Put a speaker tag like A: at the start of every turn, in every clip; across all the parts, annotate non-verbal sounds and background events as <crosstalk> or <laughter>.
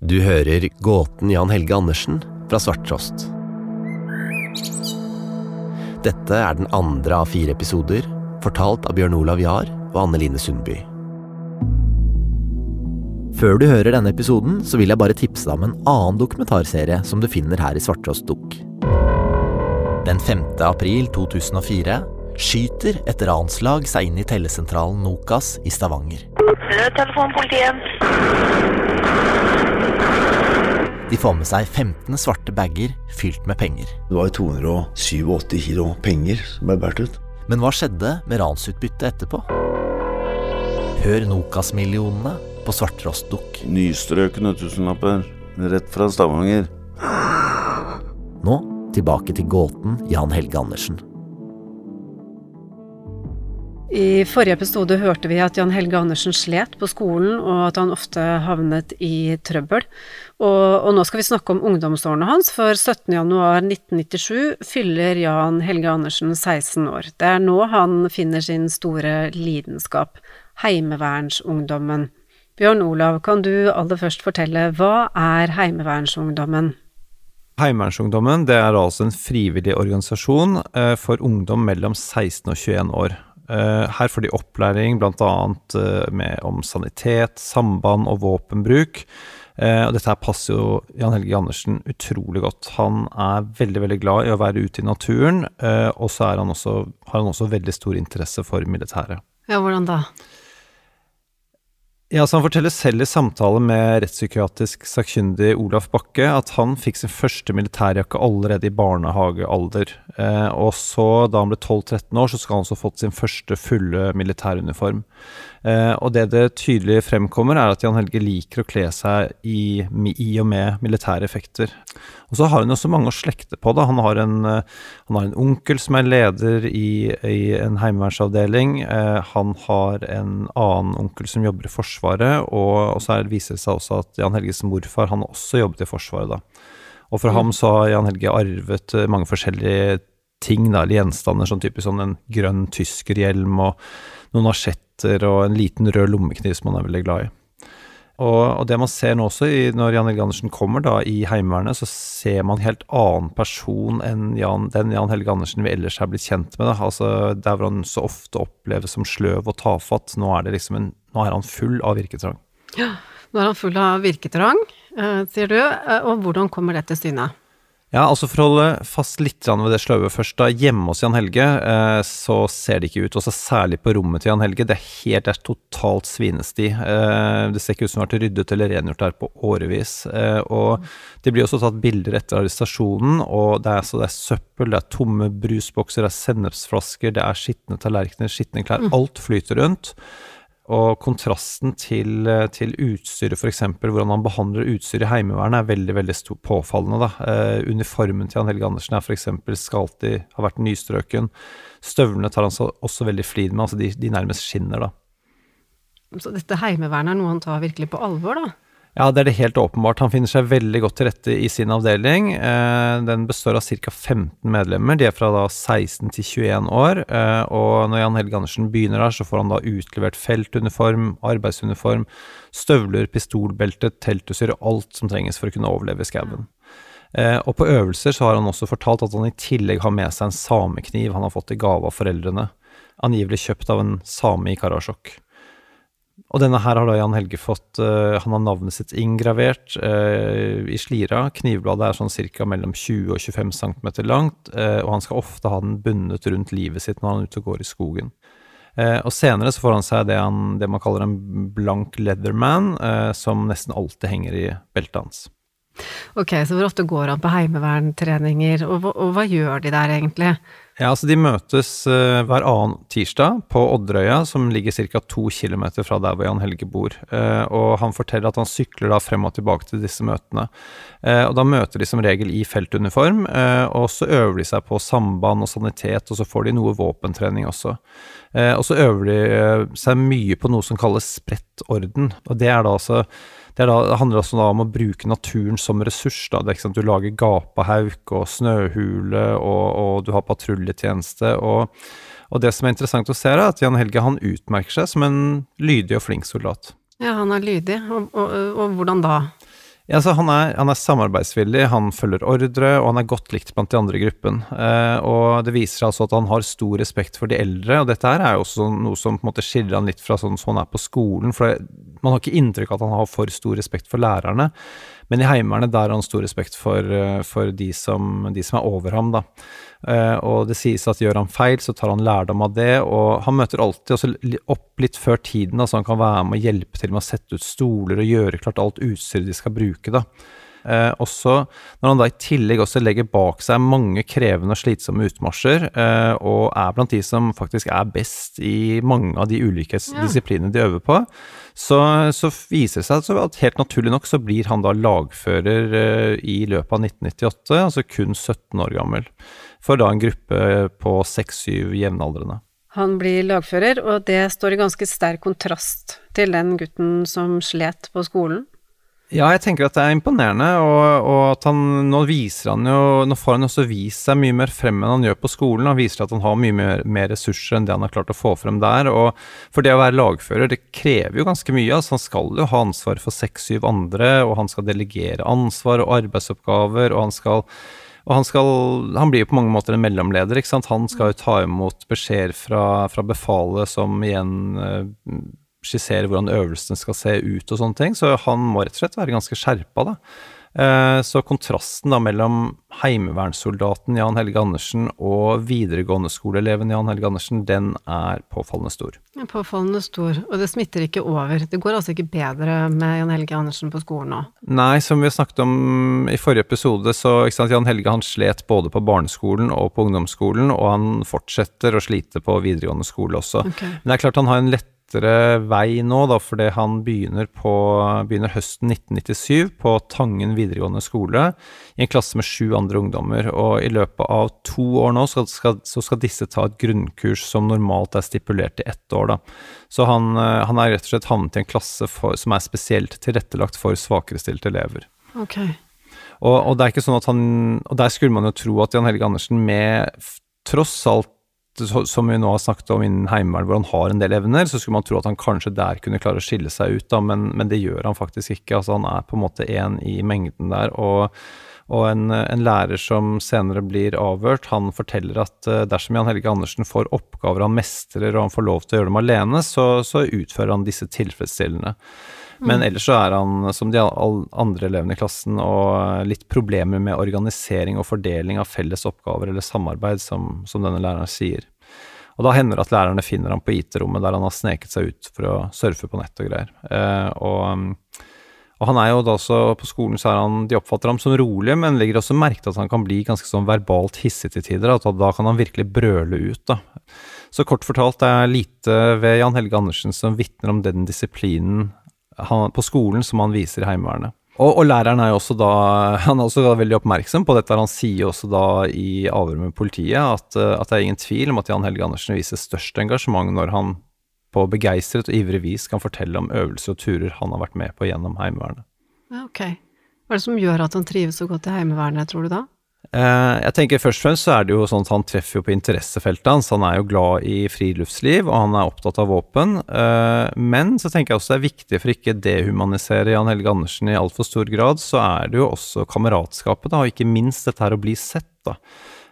A: Du hører Gåten Jan Helge Andersen fra Svarttrost. Dette er den andre av fire episoder, fortalt av Bjørn Olav Jahr og Anne Line Sundby. Før du hører denne episoden, så vil jeg bare tipse deg om en annen dokumentarserie som du finner her i Svarttrost Dukk. Den 5. april 2004 skyter et ranslag seg inn i tellesentralen Nokas i Stavanger.
B: Nødtelefon, politiet.
A: De får med seg 15 svarte bager fylt med penger.
C: Det var jo 287 kilo penger som ble båret ut.
A: Men hva skjedde med ransutbyttet etterpå? Hør Nokas-millionene på Svartrostdukk.
D: Nystrøkne tusenlapper rett fra Stavanger.
A: Nå tilbake til gåten Jan Helge Andersen.
E: I forrige episode hørte vi at Jan Helge Andersen slet på skolen, og at han ofte havnet i trøbbel. Og, og nå skal vi snakke om ungdomsårene hans, for 17.1.1997 fyller Jan Helge Andersen 16 år. Det er nå han finner sin store lidenskap, Heimevernsungdommen. Bjørn Olav, kan du aller først fortelle, hva er Heimevernsungdommen?
F: Heimevernsungdommen det er altså en frivillig organisasjon eh, for ungdom mellom 16 og 21 år. Eh, her får de opplæring bl.a. Uh, om sanitet, samband og våpenbruk. Uh, og dette her passer jo Jan Helge Andersen utrolig godt. Han er veldig veldig glad i å være ute i naturen, og så har han også veldig stor interesse for militæret.
E: Ja, hvordan da?
F: Ja, så Han forteller selv i samtale med rettspsykiatrisk sakkyndig Olaf Bakke at han fikk sin første militærjakke allerede i barnehagealder. Eh, og så, da han ble 12-13 år, så skal han også fått sin første fulle militæruniform. Eh, og det det tydelig fremkommer, er at Jan Helge liker å kle seg i, i og med militære effekter. Og så har han også mange å slekte på. Da. Han, har en, eh, han har en onkel som er leder i, i en heimevernsavdeling. Eh, han har en annen onkel som jobber i Forsvaret, og, og så er, viser det seg også at Jan Helges morfar han også jobbet i Forsvaret. da. Og fra mm. ham så har Jan Helge arvet mange forskjellige ting, da, eller gjenstander, sånn typisk sånn en grønn tyskerhjelm og noen asjetter og en liten rød lommekniv som han er veldig glad i. Og, og det man ser nå også, i, når Jan Helge Andersen kommer da i Heimevernet, så ser man en helt annen person enn Jan, den Jan Helge Andersen vi ellers er blitt kjent med. Da. Altså, Der hvor han så ofte oppleves som sløv og tafatt, nå er, det liksom en, nå er han full av virketrang.
E: Ja, nå er han full av virketrang, eh, sier du. Eh, og hvordan kommer det til syne?
F: Ja, altså For å holde fast litt ved det sløve først. da, Hjemme hos Jan Helge eh, så ser det ikke ut. Også særlig på rommet til Jan Helge. Det er helt det er totalt svinesti. Eh, det ser ikke ut som det har vært ryddet eller rengjort der på årevis. Eh, og Det blir også tatt bilder etter arrestasjonen, og det er, så det er søppel, det er tomme brusbokser, det er sennepsflasker, det er skitne tallerkener, skitne klær. Mm. Alt flyter rundt. Og kontrasten til, til utstyret, f.eks., hvordan han behandler utstyret i Heimevernet, er veldig veldig stor, påfallende. Uh, uniformen til Jan Helge Andersen er f.eks. skal alltid ha vært nystrøken. Støvlene tar han så, også veldig flid med, altså de, de nærmest skinner, da.
E: Så dette Heimevernet er noe han tar virkelig på alvor, da?
F: Ja, det er det helt åpenbart. Han finner seg veldig godt til rette i sin avdeling. Eh, den består av ca. 15 medlemmer. De er fra da 16 til 21 år. Eh, og når Jan Helge Andersen begynner der, så får han da utlevert feltuniform, arbeidsuniform, støvler, pistolbelte, teltutstyr og alt som trenges for å kunne overleve i skauen. Eh, og på øvelser så har han også fortalt at han i tillegg har med seg en samekniv han har fått i gave av foreldrene. Angivelig kjøpt av en same i Karasjok. Og denne her har da Jan Helge fått uh, Han har navnet sitt inngravert uh, i slira. Knivbladet er sånn ca. mellom 20 og 25 cm langt, uh, og han skal ofte ha den bundet rundt livet sitt når han er ute og går i skogen. og senere så får han seg det, han, det man kaller en blank leatherman, som nesten alltid henger i beltet hans.
E: Ok, så hvor ofte går han på heimeverntreninger, og, og hva gjør de der egentlig?
F: Ja, altså De møtes uh, hver annen tirsdag på Odderøya, som ligger ca. to km fra der hvor Jan Helge bor. Uh, og Han forteller at han sykler da frem og tilbake til disse møtene. Uh, og Da møter de som regel i feltuniform, og så øver de seg på samband og sanitet, og så får de noe våpentrening også. og så øver de seg mye på noe som kalles sprettorden. og det er da altså det, da, det, handler også om å bruke naturen som ressurs. Da. Det er ikke sant? Du lager gapahauk og snøhule, og, og du har patruljetjeneste. Og, og, det som er interessant å se, er at Jan Helge han utmerker seg som en lydig og flink soldat.
E: Ja, han er lydig. Og, og hvordan da?
F: Ja, så han, er, han er samarbeidsvillig, han følger ordre, og han er godt likt blant de andre i gruppen. Eh, og det viser seg altså at han har stor respekt for de eldre, og dette her er jo også noe som på en måte skiller han litt fra sånn som han er på skolen. For man har ikke inntrykk av at han har for stor respekt for lærerne, men i Heimevernet der har han stor respekt for, eh, for de, som, de, som, er over ham, da. Eh, og det sies at gjør han feil, så tar han lærdom av det, og han møter alltid også opp litt før tiden, da, så han kan være med og hjelpe til med å sette ut stoler og gjøre klart alt utstyret de skal bruke, da. Eh, også når han da i tillegg også legger bak seg mange krevende og slitsomme utmarsjer, eh, og er blant de som faktisk er best i mange av de ulike ja. disiplinene de øver på, så, så viser det seg at helt naturlig nok så blir han da lagfører eh, i løpet av 1998, altså kun 17 år gammel, for da en gruppe på 6-7 jevnaldrende.
E: Han blir lagfører, og det står i ganske sterk kontrast til den gutten som slet på skolen.
F: Ja, jeg tenker at det er imponerende, og, og, at han nå viser han jo Nå får han også vist seg mye mer frem enn han gjør på skolen. Han viser at han har mye mer, mer, ressurser enn det han har klart å få frem der. Og for det å være lagfører, det krever jo ganske mye. Altså, han skal jo ha ansvar for seks-syv andre, og han skal delegere ansvar og arbeidsoppgaver, og han skal og han, skal, han blir jo på mange måter en mellomleder. ikke sant? Han skal jo ta imot beskjeder fra, fra befalet, som igjen eh, skissere hvordan øvelsen skal se ut og sånne ting. Så han må rett og slett være ganske skjerpa, da. Eh, så kontrasten da mellom heimevernssoldaten Jan Helge Andersen og videregående skoleeleven Jan Helge Andersen, den er påfallende stor.
E: Påfallende stor, og det smitter ikke over. Det går altså ikke bedre med Jan Helge Andersen på skolen nå?
F: Nei, som vi snakket om i forrige episode, så sant, Jan Helge han slet både på barneskolen og på ungdomsskolen, og han fortsetter å slite på videregående skole også. Okay. Men det er klart han har en lett lettere vei nå, da, fordi han begynner, på, begynner høsten 1997 på Tangen videregående skole i en klasse med sju andre ungdommer. Og i løpet av to år nå så skal, så skal disse ta et grunnkurs som normalt er stipulert i ett år. Da. Så han, eh, han er rett og slett havnet i en klasse for, som er spesielt tilrettelagt for svakerestilte elever.
E: Okay.
F: Og, og, det er ikke sånn at han, og der skulle man jo tro at Jan Helge Andersen med tross alt som vi nå har snakket om innen Heimevern, hvor han har en del evner, så skulle man tro at han kanskje der kunne klare å skille seg ut, da, men, men det gjør han faktisk ikke. Altså, han er på en måte én i mengden der. og og en, en, lærer som senere blir avhørt, han forteller at uh, dersom Jan Helge Andersen får oppgaver han mestrer og han får lov til å gjøre dem alene, så, så utfører han disse tilfredsstillende. Men mm. ellers så er han som de andre elevene i klassen og litt problemer med organisering og fordeling av felles oppgaver eller samarbeid, som, som denne læreren sier. Og da hender det at lærerne finner ham på IT-rommet der han har sneket seg ut for å surfe på nett og greier. Eh, og, og, han er jo da også På skolen så er han De oppfatter ham som rolig, men legger også merke til at han kan bli ganske sånn verbalt hissig til tider. At da kan han virkelig brøle ut, da. Så kort fortalt, det er lite ved Jan Helge Andersen som vitner om den disiplinen han, på skolen som han viser i Heimevernet. Og, og, læreren er jo også da <laughs> han er også veldig oppmerksom på dette. Han sier også da i avhøret med politiet at, at, det er ingen tvil om at Jan Helge Andersen viser størst engasjement når han på begeistret og ivrig vis kan fortelle om øvelser og turer han har vært med på gjennom Heimevernet.
E: Ok. Hva er det som gjør at han trives så godt i Heimevernet, tror du da?
F: Eh, jeg tenker Først og fremst så er det jo sånn at han treffer jo på interessefeltet hans. Han er jo glad i friluftsliv, og han er opptatt av våpen. Eh, men så tenker jeg også det er viktig for ikke dehumanisere Jan Helge Andersen i altfor stor grad, så er det jo også kameratskapet, da, og ikke minst dette her å bli sett. da.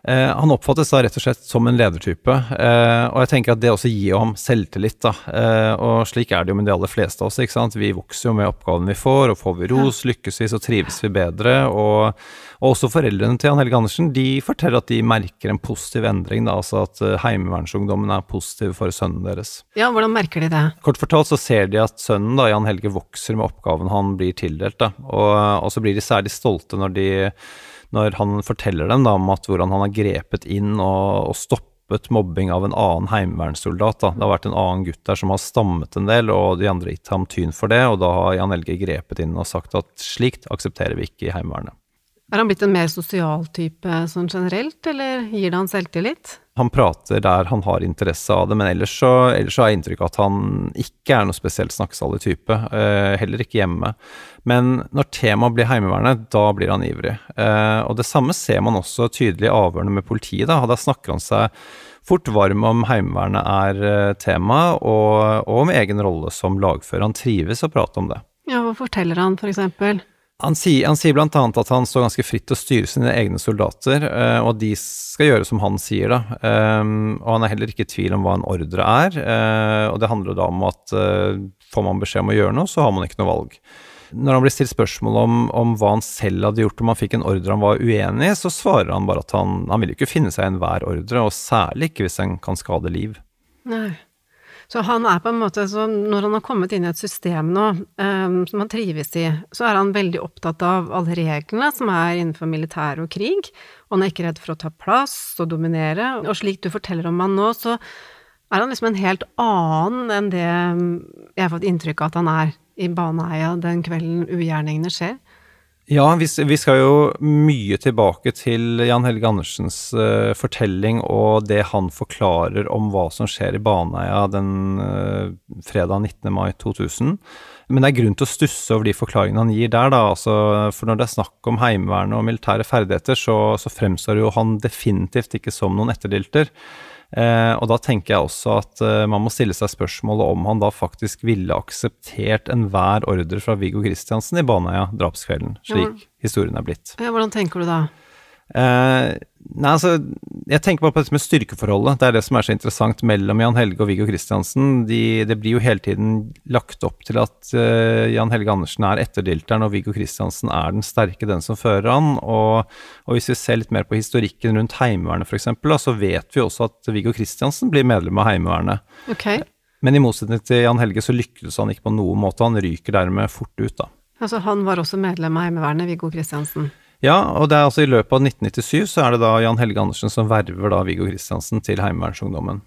F: Eh, han oppfattes da rett og slett som en ledertype, eh, og jeg tenker at det også gir ham selvtillit. da, eh, Og slik er det jo med de aller fleste av oss. ikke sant? Vi vokser jo med oppgavene vi får, og får vi ros, lykkes vi, så trives vi bedre. Og, og også foreldrene til Jan Helge Andersen de forteller at de merker en positiv endring, da, altså at uh, heimevernsungdommen er positiv for sønnen deres.
E: Ja, hvordan merker de det?
F: Kort fortalt så ser de at sønnen, da, Jan Helge, vokser med oppgaven han blir tildelt, da, og, og så blir de særlig stolte når de når han forteller dem da, om at hvordan han har grepet inn og, og stoppet mobbing av en annen heimevernssoldat. Det har vært en annen gutt der som har stammet en del, og de andre gitt ham tyn for det, og da har Jan Helge grepet inn og sagt at slikt aksepterer vi ikke i Heimevernet.
E: Er han blitt en mer sosial type sånn generelt, eller gir det han selvtillit?
F: Han prater der han har interesse av det, men ellers så, ellers så har jeg inntrykk av at han ikke er noe spesielt snakksalig type. Uh, heller ikke hjemme. Men når temaet blir Heimevernet, da blir han ivrig. Uh, og det samme ser man også tydelig i avhørene med politiet. Da, da snakker han seg fort varm om Heimevernet er eh, tema, og, og om egen rolle som lagfører. Han trives å prate om det.
E: Ja, hva forteller han, for eksempel?
F: Han sier, han sier annet at han står ganske fritt til å styre sine egne soldater, og og de skal gjøre som han sier, da. Um, og han er heller ikke i tvil om hva en ordre er, uh, og det handler da om at uh, får man beskjed om å gjøre noe, så har man ikke noe valg. Når han blir stilt spørsmål om, om hva han selv hadde gjort om han fikk en ordre han var uenig i, så svarer han bare at han, han vil ikke finne seg i enhver ordre, og særlig ikke hvis den kan skade liv.
E: Nei. Så han er på en måte Når han har kommet inn i et system nå um, som han trives i, så er han veldig opptatt av alle reglene som er innenfor militær og krig, og han er ikke redd for å ta plass og dominere. Og slik du forteller om han nå, så er han liksom en helt annen enn det jeg har fått inntrykk av at han er i Baneheia den kvelden ugjerningene skjer.
F: Ja, vi, vi, skal jo mye tilbake til Jan Helge Andersens uh, fortelling og det han forklarer om hva som skjer i Baneheia den uh, fredag 19. mai 2000. Men det er grunn til å stusse over de forklaringene han gir der, da. Altså, for når det er snakk om Heimevernet og militære ferdigheter, så, så fremstår jo han definitivt ikke som noen etterdilter. Eh, og da tenker jeg også at eh, man må stille seg spørsmålet om han da faktisk ville akseptert enhver ordre fra Viggo Kristiansen i Baneheia drapskvelden, slik ja, historien er blitt.
E: Ja, hvordan tenker du da?
F: Eh, nei, altså, jeg tenker bare på dette med styrkeforholdet. Det er det som er så interessant mellom Jan Helge og Viggo Kristiansen. De, det blir jo hele tiden lagt opp til at uh, Jan Helge Andersen er etterdilteren, og Viggo Kristiansen er den sterke, den som fører han. Og, og hvis vi ser litt mer på historikken rundt Heimevernet f.eks., så vet vi også at Viggo Kristiansen blir medlem av Heimevernet.
E: Okay.
F: Men i motsetning til Jan Helge så lyktes han ikke på noen måte. Han ryker dermed fort ut, da.
E: Altså han var også medlem av Heimevernet, Viggo Kristiansen?
F: Ja, og det er altså i løpet av 1997 så er det da Jan Helge Andersen som verver da Viggo Kristiansen til Heimevernsungdommen.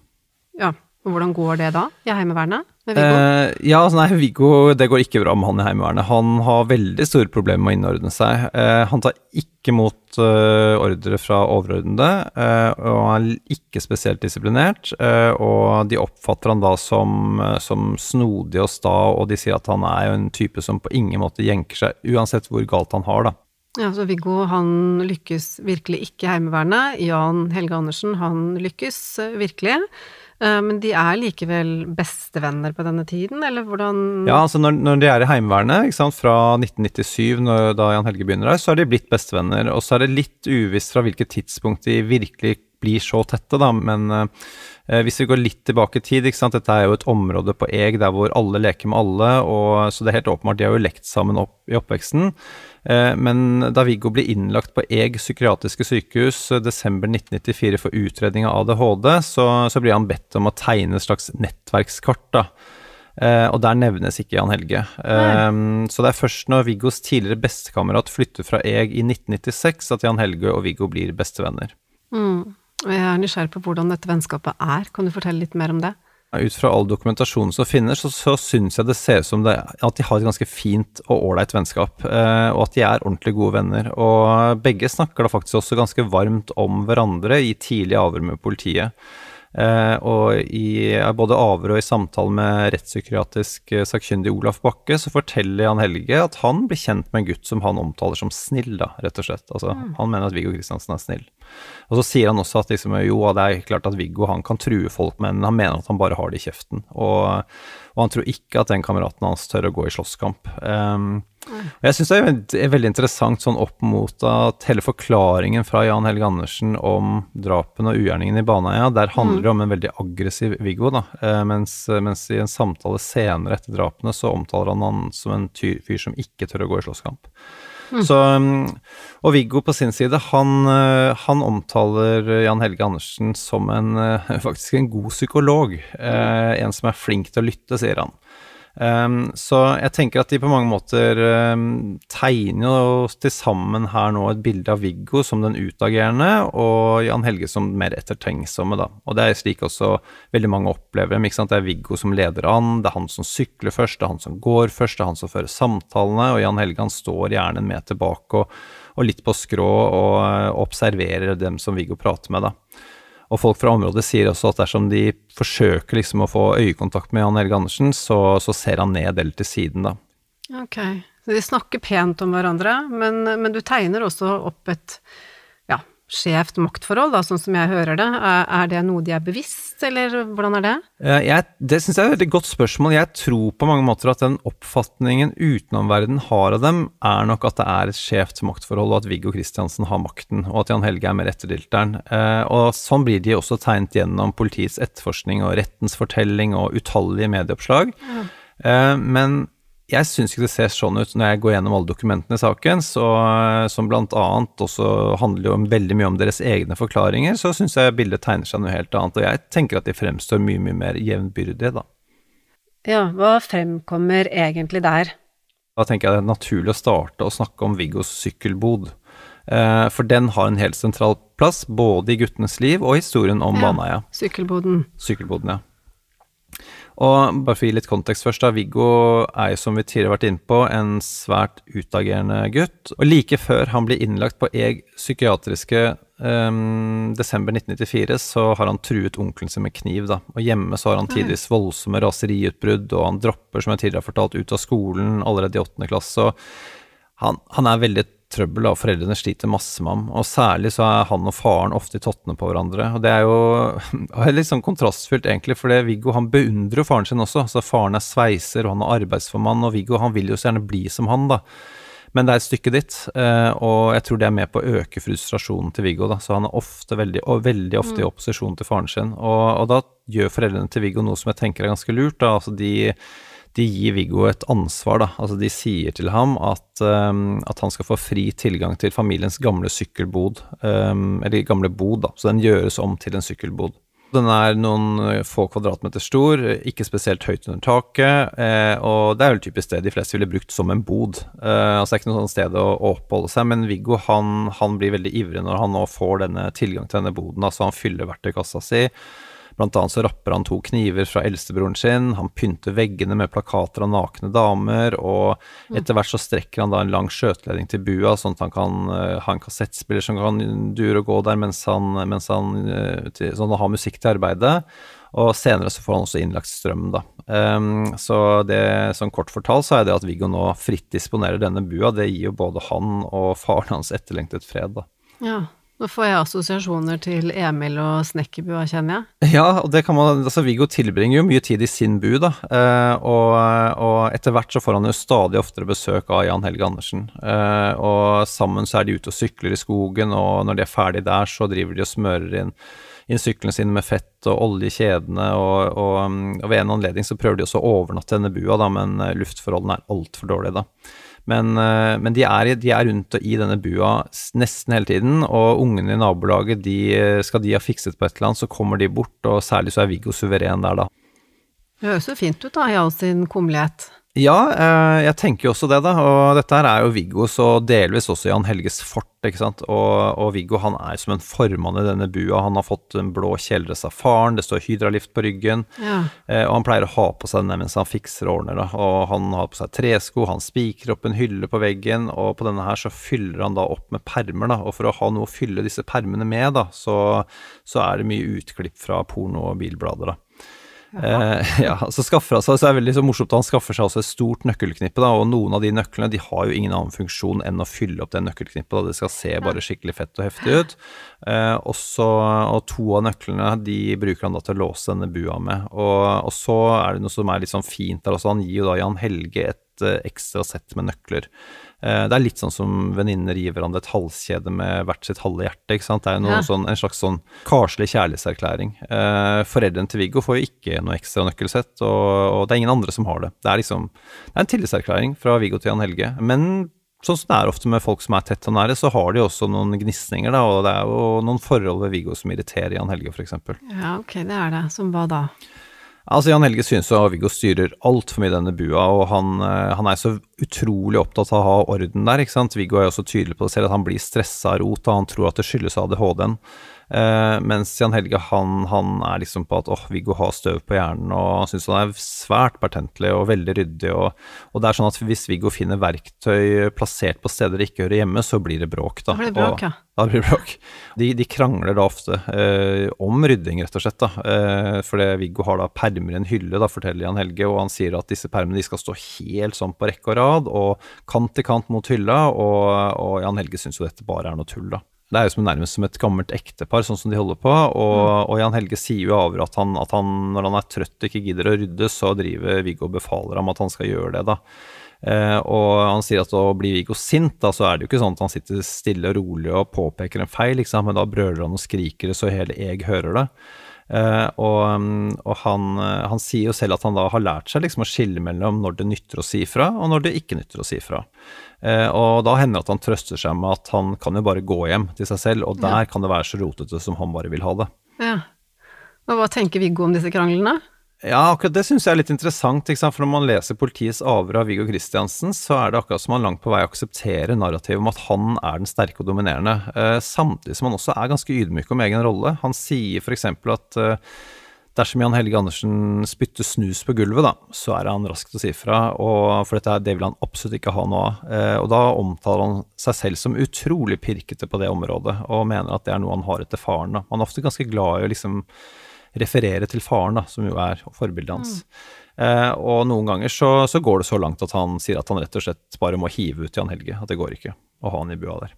E: Ja, og hvordan går det da, i Heimevernet? Med Viggo?
F: Eh, ja, altså nei, Viggo, det går ikke bra med han i Heimevernet. Han har veldig store problemer med å innordne seg. Eh, han tar ikke mot eh, ordre fra overordnede, uh, og er ikke spesielt disiplinert. Uh, og de oppfatter han da som, som, snodig og sta, og de sier at han er jo en type som på ingen måte jenker seg, uansett hvor galt han har, da.
E: Ja, så Viggo han lykkes virkelig ikke i Heimevernet. Jan Helge Andersen han lykkes eh, virkelig. Eh, men de er likevel bestevenner på denne tiden, eller hvordan
F: Ja, altså når, når de er i Heimevernet, ikke sant, fra 1997, når, da Jan Helge begynner der, så er de blitt bestevenner. Og så er det litt uvisst fra hvilket tidspunkt de virkelig blir så tette, da. Men eh, hvis vi går litt tilbake i tid, ikke sant, dette er jo et område på Eg der hvor alle leker med alle, og så det er helt åpenbart de har jo lekt sammen opp, i oppveksten. Eh, men da Viggo ble innlagt på Eg psykiatriske sykehus eh, desember 1994 for utredning av ADHD, så, så blir han bedt om å tegne et slags nettverkskart. da. Eh, og der nevnes ikke Jan Helge. Um, så det er først når Viggos tidligere bestekamerat flytter fra Eg i 1996 at Jan Helge og Viggo blir bestevenner.
E: Mm. Jeg er nysgjerrig på hvordan dette vennskapet er, kan du fortelle litt mer om det?
F: Ut fra all dokumentasjonen som finnes, så, så syns jeg det ser ut som det, at de har et ganske fint og ålreit vennskap. Eh, og at de er ordentlig gode venner. Og begge snakker da faktisk også ganske varmt om hverandre i tidlig avhør med politiet. Eh, og i både avhør og i samtale med rettspsykiatrisk eh, sakkyndig Olaf Bakke, så forteller Jan Helge at han blir kjent med en gutt som han omtaler som snill, da, rett og slett. Altså, mm. Han mener at Viggo Kristiansen er snill. Og så sier han også at liksom, jo, det er klart at Viggo han kan true folk, men han mener at han bare har det i kjeften. Og, og han tror ikke at den kameraten hans tør å gå i slåsskamp. Um, jeg syns det er veldig interessant sånn opp mot at hele forklaringen fra Jan Helge Andersen om drapene og ugjerningene i Baneheia, der handler det mm. om en veldig aggressiv Viggo, da. Eh, mens, mens, i en samtale senere etter drapene så omtaler han han som en fyr som ikke tør å gå i slåsskamp. Mm. Så, um, og Viggo på sin side, han, eh, han, omtaler Jan Helge Andersen som en, eh, <laughs> faktisk en god psykolog. Eh, en som er flink til å lytte, sier han. Um, så jeg tenker at de på mange måter um, tegner jo til sammen her nå et bilde av Viggo som den utagerende, og Jan Helge som mer ettertenksomme, da. Og det er slik også veldig mange opplever dem. ikke sant? Det er Viggo som leder an, det er han som sykler først, det er han som går først, det er han som fører samtalene, og Jan Helge han står gjerne meter bak og, og litt på skrå og, og observerer dem som Viggo prater med, da. Og folk fra området sier også at dersom de forsøker liksom å få øyekontakt med Jan Helge Andersen, så, så, ser han ned eller til siden, da.
E: Ok, så de snakker pent om hverandre, men, men du tegner også opp et skjevt maktforhold, da, sånn som jeg hører det. Er, det noe de er bevisst, eller hvordan er det?
F: Eh, jeg, det syns jeg er et veldig godt spørsmål. Jeg tror på mange måter at den oppfatningen utenomverden har av dem, er nok at det er et skjevt maktforhold, og at Viggo Kristiansen har makten, og at Jan Helge er mer etterdilteren. Eh, og sånn blir de også tegnet gjennom politiets etterforskning og rettens fortelling og utallige medieoppslag. Ja. Eh, men jeg syns ikke det ser sånn ut når jeg går gjennom alle dokumentene i saken, så, som bl.a. også handler jo om, veldig mye om deres egne forklaringer, så syns jeg bildet tegner seg noe helt annet. Og jeg tenker at de fremstår mye, mye mer jevnbyrdige, da.
E: Ja, hva fremkommer egentlig der?
F: Da tenker jeg det er naturlig å starte å snakke om Viggos sykkelbod. Eh, for den har en helt sentral plass, både i guttenes liv og historien om ja, Baneheia.
E: Sykkelboden.
F: Sykkelboden, ja. Og bare for å gi litt kontekst først, da. Viggo er jo, som vi tidligere har vært inne på, en svært utagerende gutt. Og like før han blir innlagt på Eg psykiatriske um, desember 1994, så har han truet onkelen sin med kniv, da. Og hjemme så har han tidvis voldsomme raseriutbrudd, og han dropper, som jeg tidligere har fortalt, ut av skolen allerede i åttende klasse. Og han, han er veldig trøbbel, og foreldrene sliter masse med ham. Og særlig så er han og faren ofte i tottene på hverandre. Og det er jo <laughs> litt sånn kontrastfylt, egentlig, for Viggo han beundrer jo faren sin også. Så faren er sveiser, og han er arbeidsformann, og Viggo han vil jo så gjerne bli som han, da. Men det er et stykke ditt, eh, og jeg tror det er med på å øke frustrasjonen til Viggo. Da. Så han er ofte, veldig, og veldig ofte i mm. opposisjon til faren sin. Og, og da gjør foreldrene til Viggo noe som jeg tenker er ganske lurt. Da. Altså de de gir Viggo et ansvar, da. Altså de sier til ham at, um, at, han skal få fri tilgang til familiens gamle sykkelbod, um, eller gamle bod, da. Så den gjøres om til en sykkelbod. Den er noen eh, få kvadratmeter stor, ikke spesielt høyt under taket, eh, og det er vel typisk det de fleste ville brukt som en bod. Eh, altså Det er ikke noe sånt sted å oppholde seg, men Viggo han, han, blir veldig ivrig når han nå får denne tilgang til denne boden. Altså han fyller verktøykassa si Blant annet så rapper han to kniver fra eldstebroren sin, han pynter veggene med plakater av nakne damer, og mm. etter hvert så strekker han da en lang skjøteledning til bua, sånn at han kan uh, ha en kassettspiller som kan dure og gå der mens han, mens han til, sånn har musikk til arbeidet. Og senere så får han også innlagt strøm, da. Um, så det som kort fortalt så er det at Viggo nå fritt disponerer denne bua, det gir jo både han og faren hans etterlengtet fred, da.
E: Ja. Nå får jeg assosiasjoner til Emil og snekkerbua, kjenner jeg.
F: Ja, og det kan man Altså, Viggo tilbringer jo mye tid i sin bu, da. Eh, og, og, etter hvert så får han jo stadig oftere besøk av Jan Helge Andersen. Eh, og sammen så er de ute og sykler i skogen, og når de er ferdig der, så driver de og smører inn inn syklene sine med fett og olje i kjedene, og, og, og, ved en anledning så prøver de også å overnatte denne bua, da, men luftforholdene er altfor dårlige, da. Men, eh, men de, er, de, er, rundt i denne bua nesten hele tiden, og ungene i nabolaget, de, skal de ha fikset på et eller annet, så kommer de bort, og særlig så er Viggo suveren der, da.
E: Det høres jo fint ut, da, i all sin kummelighet.
F: Ja, eh, jeg tenker jo også det, da. Og dette her er jo Viggos og delvis også Jan Helges fort, ikke sant. Og, og Viggo han er som en formann i denne bua. Han har fått en blå kjeledress av faren, det står hydralift på ryggen. Ja. Eh, og han pleier å ha på seg den mens han fikser og ordner, da. Og han har på seg tresko, han spikrer opp en hylle på veggen, og på denne her så fyller han da opp med permer, da. Og for å ha noe å fylle disse permene med, da, så, så er det mye utklipp fra porno og bilblader, da. Eh, <laughs> ja, så skaffer han seg, så er det veldig så morsomt at han skaffer seg også et stort nøkkelknippe, da, og noen av de nøklene de har jo ingen annen funksjon enn å fylle opp det nøkkelknippet, da det skal se bare skikkelig fett og heftig ut. Eh, også, og to av nøklene de bruker han da til å låse denne bua med. Og, og så er det noe som er litt sånn fint der også, han gir jo da Jan Helge et eh, ekstra sett med nøkler. Eh, det er litt sånn som venninner gir hverandre et halskjede med hvert sitt halve hjerte. ikke sant? Det er noe, ja. sånn, en slags sånn karslig kjærlighetserklæring. Eh, foreldrene til Viggo får jo ikke noe ekstra nøkkelsett, og, og, det er ingen andre som har det. Det er liksom det er en tillitserklæring fra Viggo til Jan Helge. Men sånn som det er ofte med folk som er tett og nære, så har de også noen gnisninger, da, og det er jo noen forhold ved Viggo som irriterer Jan Helge, f.eks.
E: Ja, ok, det er det. Som hva da?
F: Altså Jan Helge synes at Viggo styrer altfor mye denne bua, og han, eh, han, er så utrolig opptatt av å ha orden der. ikke sant? Viggo er jo også tydelig på det selv, at han blir stressa av rot, og han tror at det skyldes ADHD-en. Uh, mens Jan Helge han, han, er liksom på at åh, oh, Viggo har støv på hjernen, og han syns han er svært pertentlig og veldig ryddig. Og, og, det er sånn at hvis Viggo finner verktøy plassert på steder det ikke hører hjemme, så blir det bråk.
E: Da, det bråk, ja.
F: Da blir det bråk. De, de krangler da ofte uh, om rydding, rett og slett. da, uh, Fordi Viggo har da permer i en hylle, da, forteller Jan Helge, og han sier at disse permene de skal stå helt sånn på rekke og rad, og kant til kant mot hylla, og, og Jan Helge syns jo dette bare er noe tull, da. Det er jo som nærmest som et gammelt ektepar, sånn som de holder på. Og, mm. og Jan Helge sier jo over at han, at han, når han er trøtt og ikke gidder å rydde, så driver Viggo og befaler ham at han skal gjøre det, da. Eh, og han sier at å bli Viggo sint, da så er det jo ikke sånn at han sitter stille og rolig og påpeker en feil, liksom, men da brøler han og skriker det så hele jeg hører det. Eh, og, og han, han, sier jo selv at han da har lært seg liksom å skille mellom når det nytter å si fra, og når det ikke nytter å si fra. Eh, og da hender det at han trøster seg med at han kan jo bare gå hjem til seg selv, og der ja. kan det være så rotete som han bare vil ha det.
E: Ja. Og hva tenker Viggo om disse kranglene?
F: Ja, akkurat det syns jeg er litt interessant. For når man leser politiets avhør av Viggo Kristiansen, så er det akkurat som han langt på vei aksepterer narrativet om at han er den sterke og dominerende, eh, samtidig som han også er ganske ydmyk om egen rolle. Han sier f.eks. at eh, Dersom Jan Helge Andersen spytter snus på gulvet, da, så er han rask til å si fra, for dette, det vil han absolutt ikke ha noe av. Eh, og da omtaler han seg selv som utrolig pirkete på det området, og mener at det er noe han har etter faren. Da. Han er ofte ganske glad i å liksom referere til faren, da, som jo er forbildet hans. Mm. Eh, og noen ganger så, så, går det så langt at han sier at han rett og slett bare må hive ut Jan Helge, at det går ikke å ha han i bua der.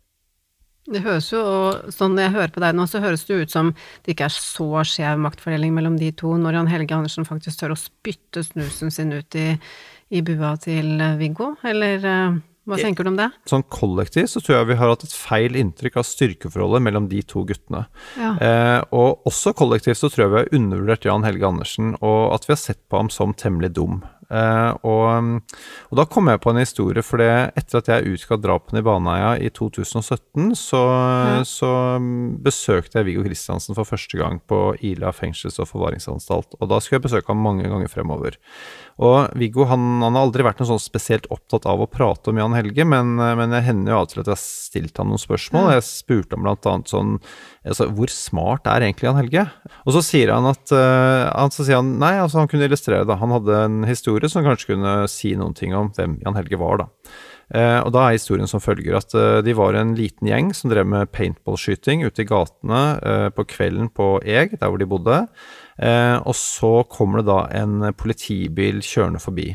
E: Det høres jo, og sånn jeg hører på deg nå, så høres det ut som det ikke er så skjev maktfordeling mellom de to, når Jan Helge Andersen faktisk tør å spytte snusen sin ut i, i bua til Viggo, eller eh, hva tenker du om det?
F: Sånn kollektivt så tror jeg vi har hatt et feil inntrykk av styrkeforholdet mellom de to guttene. Ja. Eh, og også kollektivt så tror jeg vi har undervurdert Jan Helge Andersen, og at vi har sett på ham som temmelig dum. Uh, og, og, da kom jeg på en historie, for etter at jeg utga drapene i Baneheia i 2017, så, ja. så, besøkte jeg Viggo Kristiansen for første gang på Ila fengsels- og forvaringsanstalt. Og da skulle jeg besøke ham mange ganger fremover. Og Viggo han, han, har aldri vært noe sånn spesielt opptatt av å prate om Jan Helge, men, men jeg hender jo av og til at jeg har stilt ham noen spørsmål. Jeg spurte ham blant annet sånn altså, Hvor smart er egentlig Jan Helge? Og så sier han at uh, han, så sier han, nei, altså han kunne illustrere det. Han hadde en historie som kanskje kunne si noen ting om hvem Jan Helge var, da. Uh, og da er historien som følger at uh, de var en liten gjeng som drev med paintballskyting ute i gatene på kvelden på Eg, der hvor de bodde. Og så kommer det da en politibil kjørende forbi.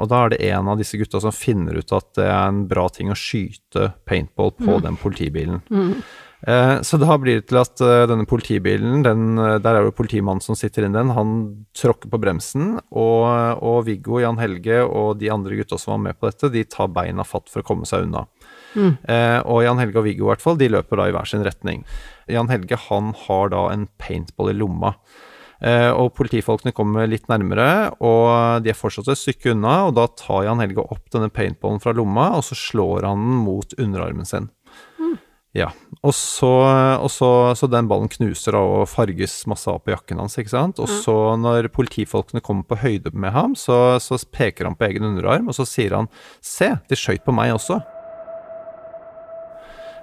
F: Og da er det en av disse gutta som finner ut at det er en bra ting å skyte paintball på mm. den politibilen. Mm. Eh, så da blir det til at uh, denne politibilen, den, der er det politimannen som sitter inni den, han tråkker på bremsen, og, og, Viggo, Jan Helge og de andre gutta som var med på dette, de tar beina fatt for å komme seg unna. Mm. Eh, og Jan Helge og Viggo i hvert fall, de løper da i hver sin retning. Jan Helge han har da en paintball i lomma. Eh, og politifolkene kommer litt nærmere, og de er fortsatt et stykke unna. Og da tar Jan Helge opp denne paintballen fra lomma, og så slår han den mot underarmen sin. Mm. Ja, og, så, og så, så, den ballen knuser av og farges masse av på jakken hans, ikke sant. Og så når politifolkene kommer på høyde med ham, så, så peker han på egen underarm, og så sier han se, de skøyt på meg også.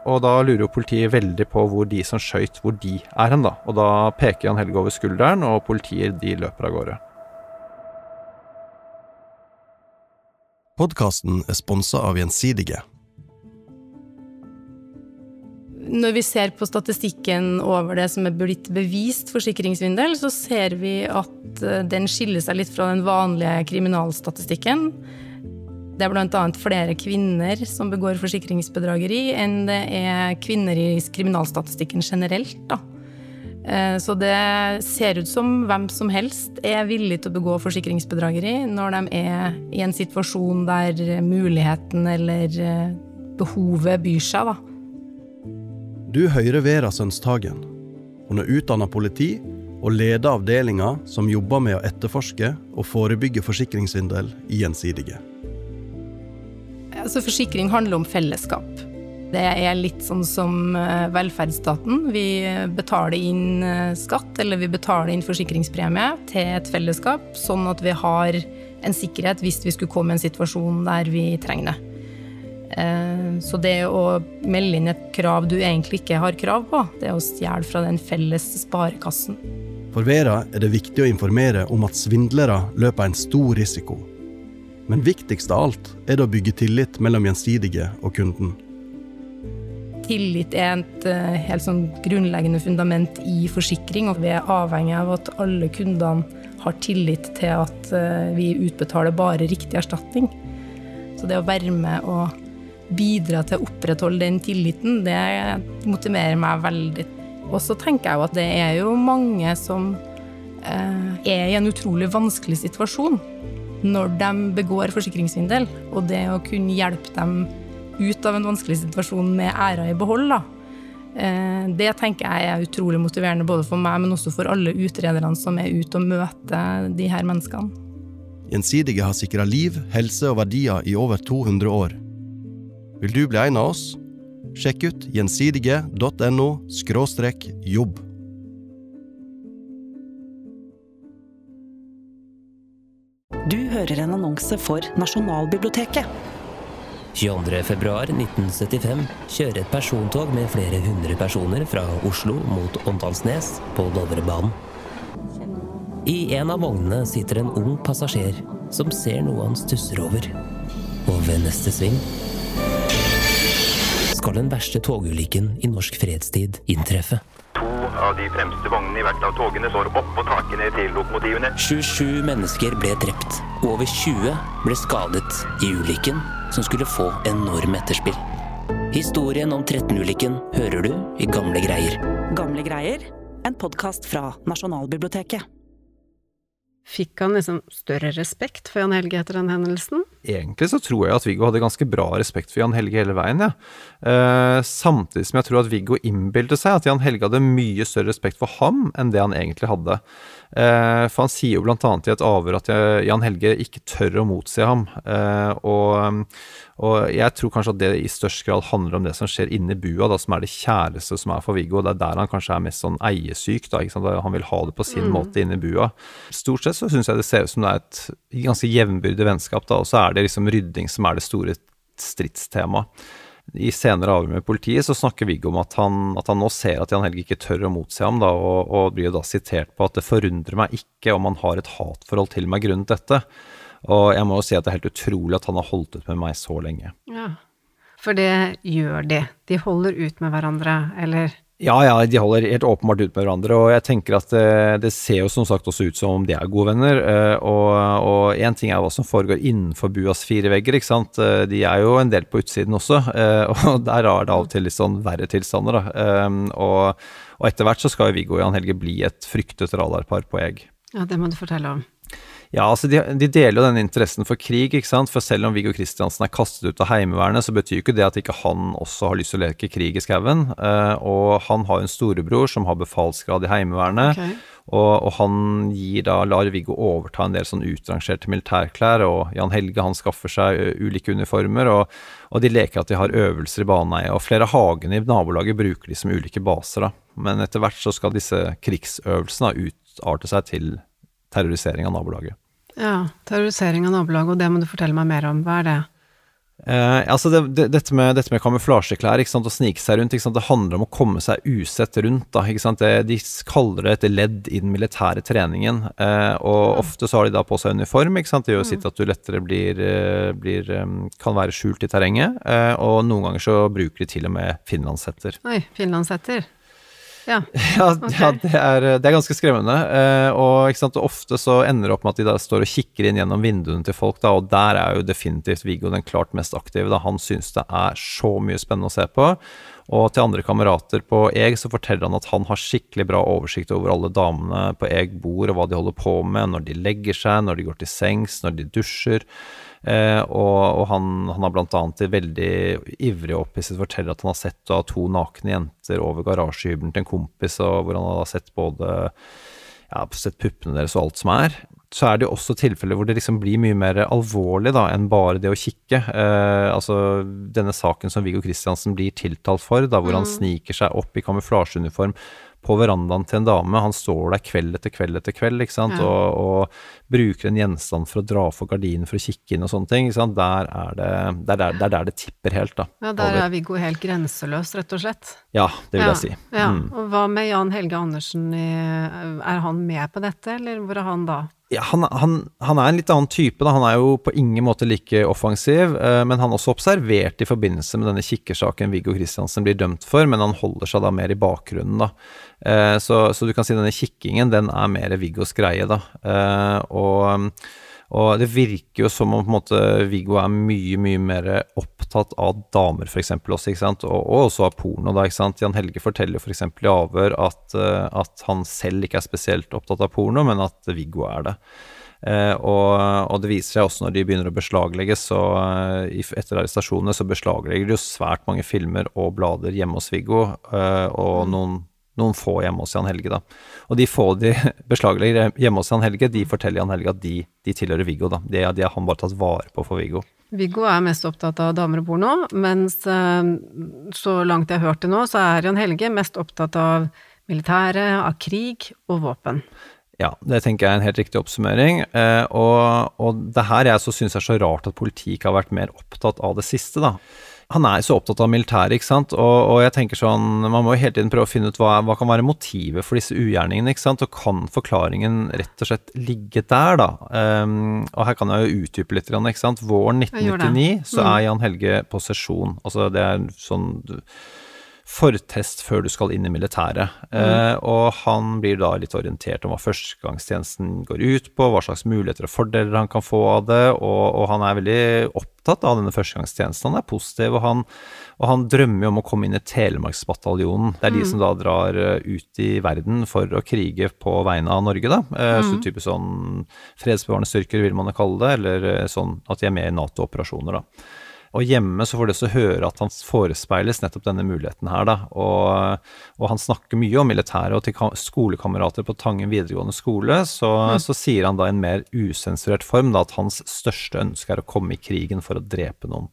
F: Og da lurer jo politiet veldig på hvor de som skøyt, hvor de er hen, da. Og da peker Jan Helge over skulderen, og politiet de løper av gårde.
G: Podkasten er sponsa av Gjensidige.
H: Når vi ser på statistikken over det som er blitt bevist forsikringssvindel, så ser vi at eh, den skiller seg litt fra den vanlige kriminalstatistikken. Det er bl.a. flere kvinner som begår forsikringsbedrageri, enn det er kvinner i kriminalstatistikken generelt. Da. Eh, så det ser ut som hvem som helst er villig til å begå forsikringsbedrageri når de er i en situasjon der muligheten eller eh, behovet byr seg, da.
G: Du hører Vera Sønstagen. Hun er utdanna politi og leder avdelinga som jobber med å etterforske og forebygge forsikringssvindel i Gjensidige.
H: Altså, forsikring handler om fellesskap. Det er litt sånn som eh, velferdsstaten. Vi betaler inn eh, skatt, eller vi betaler inn forsikringspremie til et fellesskap, sånn at vi har en sikkerhet hvis vi skulle komme i en situasjon der vi trenger det. Eh, så det å melde inn et krav du egentlig ikke har krav på, det er å stjele fra den felles sparekassen.
G: For Vera er det viktig å informere om at svindlere løper en stor risiko men viktigst av alt er det å bygge tillit mellom gjensidige og kunden.
H: Tillit er et eh, helt sånn grunnleggende fundament i forsikring, og vi er avhengig av at alle kundene har tillit til at eh, vi utbetaler bare riktig erstatning. Så det å være med og bidra til å opprettholde den tilliten, det motiverer meg veldig. Og så tenker jeg jo at det er jo mange som eh, er i en utrolig vanskelig situasjon når de begår forsikringssvindel, og det å kunne hjelpe dem ut av en vanskelig situasjon med æra i behold, da. Eh, det tenker jeg er utrolig motiverende både for meg, men også for alle utrederne som er ute og møter de her menneskene.
G: Gjensidige har sikra liv, helse og verdier i over 200 år. Vil du bli en av oss? Sjekk ut gjensidige.no jobb.
I: Du hører en annonse for Nasjonalbiblioteket.
J: 22.2.1975 kjører et persontog med flere hundre personer fra Oslo mot Åndalsnes på Dovrebanen. I en av vognene sitter en ung passasjer som ser noe han stusser over. Og ved neste sving skal den verste togulykken i norsk fredstid inntreffe.
K: To av de fremste vognene i hvert av togene står oppå takene til lokomotivene.
J: 27 mennesker ble drept. Over 20 ble skadet i ulykken, som skulle få enorm etterspill. Historien om 13-ulykken hører du i Gamle greier.
I: Gamle greier, en podkast fra Nasjonalbiblioteket.
E: Fikk han liksom større respekt for Jan Helge etter den hendelsen?
F: Egentlig så tror jeg at Viggo hadde ganske bra respekt for Jan Helge hele veien, ja. Eh, samtidig som jeg tror at Viggo innbilte seg at Jan Helge hadde mye større respekt for ham enn det han egentlig hadde. Eh, for han sier jo annet i et avhør at Jan Helge ikke tør å motsi ham. Eh, og, og, jeg tror kanskje at det i størst grad handler om det som skjer inni bua, da, som er det kjæreste som er for Viggo. Det er der han kanskje er mest sånn eiesyk. Da, Han vil ha det på sin mm. måte inni bua. Stort sett så syns jeg det ser ut som det er et ganske jevnbyrdig vennskap, da, og så er det liksom rydding som er det store stridstemaet. I senere avhør med politiet så snakker Viggo om at han, at han, nå ser at Jan Helge ikke tør å motsi ham, da, og, og, blir jo da sitert på at det forundrer meg ikke om han har et hatforhold til meg grunnet dette. Og jeg må jo si at det er helt utrolig at han har holdt ut med meg så lenge.
E: Ja, for det gjør de. De holder ut med hverandre, eller?
F: Ja, ja, de holder helt åpenbart ut med hverandre, og jeg tenker at det, eh, det ser jo som sagt også ut som om de er gode venner. Eh, og én ting er hva som foregår innenfor buas fire vegger, ikke sant. Eh, de er jo en del på utsiden også, <laughs> og der er det av og til litt sånn verre tilstander, da. Og, og etter hvert så skal jo Viggo og Jan Helge bli et fryktet radarpar på Egg.
E: Ja, det må du fortelle om.
F: Ja, altså de, de, deler jo den interessen for krig, ikke sant. For selv om Viggo Kristiansen er kastet ut av Heimevernet, så betyr jo ikke det at ikke han også har lyst til å leke krig i skauen. Uh, og han har en storebror som har befalsgrad i Heimevernet. Okay. Og, og, han gir da, lar Viggo overta en del sånn utrangerte militærklær, og Jan Helge han skaffer seg ulike uniformer, og, og, de leker at de har øvelser i baneeie. Og flere av hagene i nabolaget bruker de som ulike baser, da. Men etter hvert så skal disse krigsøvelsene utarte seg til terrorisering av nabolaget.
E: Ja, terrorisering av nabolaget, og det må du fortelle meg mer om. Hva er det?
F: Eh, altså det, det, dette, med, dette, med, kamuflasjeklær, ikke sant, å snike seg rundt, det handler om å komme seg usett rundt. Da, ikke sant? Det, de kaller det et ledd i den militære treningen. Eh, og mm. ofte så har de da på seg uniform. Ikke sant? Det gjør mm. sitt at du lettere blir, eh, blir, eh, kan være skjult i terrenget. Eh, og noen ganger så bruker de til og med finlandshetter.
E: Oi, finlandshetter. <laughs> Ja,
F: okay. ja det, er, det, er, ganske skremmende. Eh, og sant, ofte så ender det opp med at de der står og kikker inn gjennom vinduene til folk, da, og der er jo definitivt Viggo den klart mest aktive. Da. Han syns det er så mye spennende å se på. Og til andre kamerater på Eg så forteller han at han har skikkelig bra oversikt over alle damene på Eg bor, og hva de holder på med når de legger seg, når de går til sengs, når de dusjer. Eh, og, og han, han, har annet veldig ivrig opphisset forteller at han har sett da, to nakne jenter over garasjehybelen til en kompis, og hvor han har sett både ja, sett puppene deres og alt som er. Så er det jo også tilfeller hvor det liksom blir mye mer alvorlig da, enn bare det å kikke. Eh, altså denne saken som Viggo Kristiansen blir tiltalt for, da, hvor mm. han sniker seg opp i kamuflasjeuniform på verandaen til en dame. Han står der kveld etter kveld etter kveld ikke sant? Ja. Og, og, bruker en gjenstand for å dra for gardinen for å kikke inn og sånne ting. Ikke sant? Der er det der, der, der, der det tipper helt, da.
E: Ja, der over. er Viggo helt grenseløs, rett og slett.
F: Ja, det vil
E: ja.
F: jeg si.
E: Ja. Mm. Og hva med Jan Helge Andersen, er han med på dette, eller hvor er han da?
F: Ja, han, han, han, er en litt annen type. Da. Han er jo på ingen måte like offensiv, eh, men han er også observert i forbindelse med denne kikkersaken Viggo Kristiansen blir dømt for, men han holder seg da mer i bakgrunnen, da. Eh, så, så, du kan si denne kikkingen, den er mer Viggos greie, da. Eh, og Og det virker jo som om på en måte Viggo er mye, mye mer opptatt av damer, f.eks. også, ikke sant, og, og, også av porno, da, ikke sant. Jan Helge forteller jo f.eks. i avhør at, uh, at, han selv ikke er spesielt opptatt av porno, men at Viggo er det. Eh, og, og, det viser seg også når de begynner å beslaglegge, så uh, etter arrestasjonene så beslaglegger de jo svært mange filmer og blader hjemme hos Viggo, og mm. noen noen få hjemme hos Jan Helge, da. Og de få de <laughs> beslaglegger hjemme hos Jan Helge, de forteller Jan Helge at de, de tilhører Viggo, da. De, de har han bare tatt vare på for Viggo.
E: Viggo er mest opptatt av damer og porno, mens eh, så langt jeg har hørt det nå, så er Jan Helge mest opptatt av militæret, av krig og våpen.
F: Ja, det tenker jeg er en helt riktig oppsummering. Eh, og, og det her jeg så syns er så rart at politiet ikke har vært mer opptatt av det siste, da han er så opptatt av militæret, ikke sant, og, og, jeg tenker sånn Man må jo hele tiden prøve å finne ut hva, hva kan være motivet for disse ugjerningene, ikke sant, og kan forklaringen rett og slett ligge der, da? Um, og her kan jeg jo utdype litt, ikke sant. Våren 1999 så er Jan Helge på sesjon. Altså det er sånn fortest før du skal inn i militæret. Mm. Eh, og han blir da litt orientert om hva førstegangstjenesten går ut på, hva slags muligheter og fordeler han kan få av det, og, og han er veldig opptatt av denne førstegangstjenesten. Han er positiv, og han, og han drømmer om å komme inn i Telemarksbataljonen. Det er de mm. som da drar eh, ut i verden for å krige på vegne av Norge, da. Eh, mm. Så type sånn fredsbevarende styrker, vil man kalle det, eller eh, sånn at de er med i Nato-operasjoner, da. Og hjemme så får de også høre at han forespeiles nettopp denne muligheten her, da. Og, og han snakker mye om militæret, og til skolekamerater på Tangen videregående skole så, mm. så sier han da i en mer usensurert form da, at hans største ønske er å komme i krigen for å drepe noen.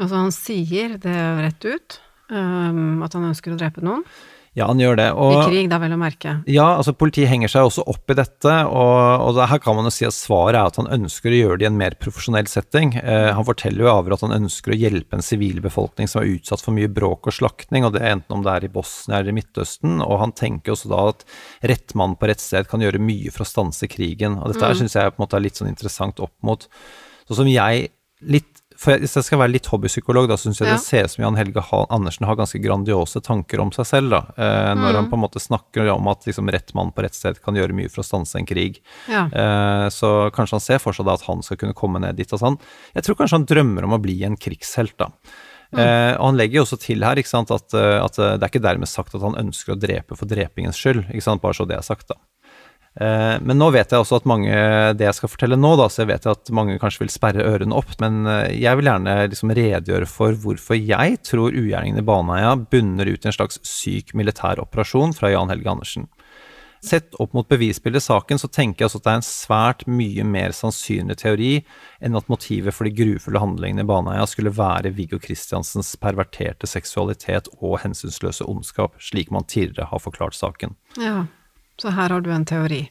E: Altså han sier det rett ut, um, at han ønsker å drepe noen?
F: Ja, han gjør det.
E: Og, I krig, da, vel å merke.
F: Ja, altså politiet henger seg også opp i dette, og, og her kan man jo si at svaret er at han ønsker å gjøre det i en mer profesjonell setting. Eh, han forteller jo over at han ønsker å hjelpe en sivilbefolkning som er utsatt for mye bråk og slaktning, og det er enten om det er i Bosnia eller i Midtøsten, og han tenker også da at rett mann på rett sted kan gjøre mye for å stanse krigen. Og dette mm. syns jeg på en måte er litt sånn interessant opp mot Sånn som jeg litt for Hvis jeg skal være litt hobbypsykolog, da syns jeg ja. det ser ut som Jan Helge Andersen har ganske grandiose tanker om seg selv. da, eh, Når mm. han på en måte snakker om at liksom, rett mann på rett sted kan gjøre mye for å stanse en krig. Ja. Eh, så kanskje han ser for seg da at han skal kunne komme ned dit. Altså han, jeg tror kanskje han drømmer om å bli en krigshelt. da. Mm. Eh, og Han legger jo også til her ikke sant, at, eh, at, det er ikke dermed sagt at han ønsker å drepe for drepingens skyld. ikke sant, Bare så det er sagt, da. Eh, men nå vet jeg også at mange Det jeg skal fortelle nå, da, så jeg vet at mange kanskje vil sperre ørene opp, men eh, jeg vil gjerne liksom redegjøre for hvorfor jeg tror ugjerningen i Baneheia bunner ut i en slags syk militær operasjon fra Jan Helge Andersen. Sett opp mot bevisbildet i saken, så tenker jeg også at det er en svært mye mer sannsynlig teori enn at motivet for de grufulle handlingene i Baneheia skulle være Viggo Kristiansens perverterte seksualitet og hensynsløse ondskap, slik man tidligere har forklart saken.
E: Ja. Så her har du en teori?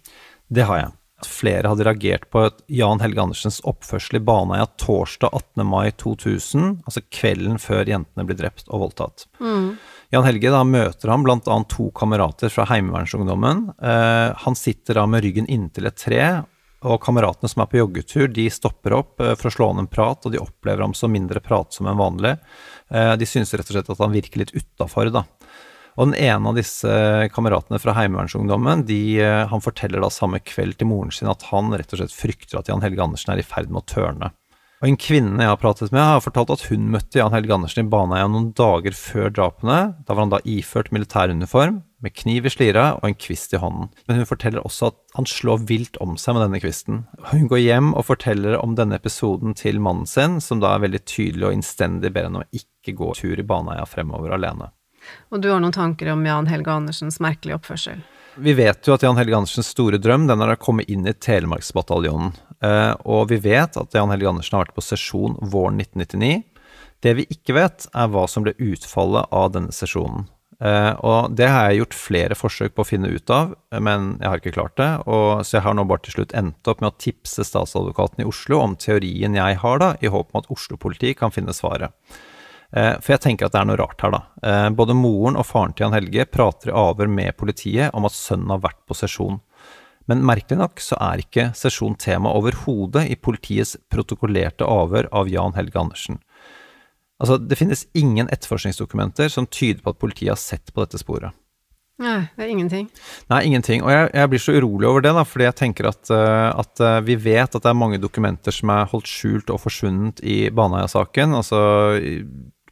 F: Det har jeg. Flere hadde reagert på Jan Helge Andersens oppførsel i Baneheia torsdag 18. mai 2000, altså kvelden før jentene blir drept og voldtatt. Mm. Jan Helge, da møter han bl.a. to kamerater fra Heimevernsungdommen. Eh, han sitter da med ryggen inntil et tre, og kameratene som er på joggetur, de stopper opp eh, for å slå an en prat, og de opplever ham som mindre pratsom enn vanlig. Eh, de synes rett og slett at han virker litt utafor, da. Og den ene av disse kameratene fra Heimevernsungdommen, de, eh, han forteller da samme kveld til moren sin at han rett og slett frykter at Jan Helge Andersen er i ferd med å tørne. Og en kvinne jeg har pratet med, har fortalt at hun møtte Jan Helge Andersen i Baneheia noen dager før drapene. Da var han da iført militæruniform, med kniv i slira og en kvist i hånden. Men hun forteller også at han slår vilt om seg med denne kvisten. Hun går hjem og forteller om denne episoden til mannen sin, som da er veldig tydelig og innstendig ber henne å ikke gå tur i Baneheia fremover alene.
E: Og du har noen tanker om Jan Helge Andersens merkelige oppførsel?
F: Vi vet jo at Jan Helge Andersens store drøm den er å komme inn i Telemarksbataljonen. Eh, og vi vet at Jan Helge Andersen har vært på sesjon våren 1999. Det vi ikke vet, er hva som ble utfallet av denne sesjonen. Uh, og det har jeg gjort flere forsøk på å finne ut av, men jeg har ikke klart det. Og, så jeg har nå bare til slutt endt opp med å tipse statsadvokaten i Oslo om teorien jeg har, da, i håp om at Oslo politi kan finne svaret. Eh, for jeg tenker at det er noe rart her, da. Eh, både moren og faren til Jan Helge prater i avhør med politiet om at sønnen har vært på sesjon. Men merkelig nok så er ikke sesjon tema overhodet i politiets protokollerte avhør av Jan Helge Andersen. Altså, det finnes ingen etterforskningsdokumenter som tyder på at politiet har sett på dette sporet.
E: Nei, det er ingenting.
F: Nei, ingenting. Og jeg, jeg blir så urolig over det, da, fordi jeg tenker at, uh, at vi vet at det er mange dokumenter som er holdt skjult og forsvunnet i Baneheia-saken. Altså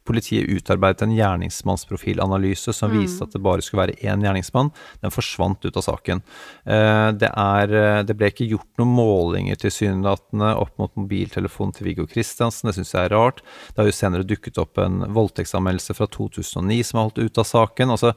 F: Politiet utarbeidet en gjerningsmannsprofilanalyse som mm. viste at det bare skulle være én gjerningsmann. Den forsvant ut av saken. Uh, det, er, det, ble ikke gjort noen målinger tilsynelatende opp mot mobiltelefonen til Viggo Kristiansen. Det syns jeg er rart. Det har jo senere dukket opp en voldtektsanmeldelse fra 2009 som er holdt ut av saken. altså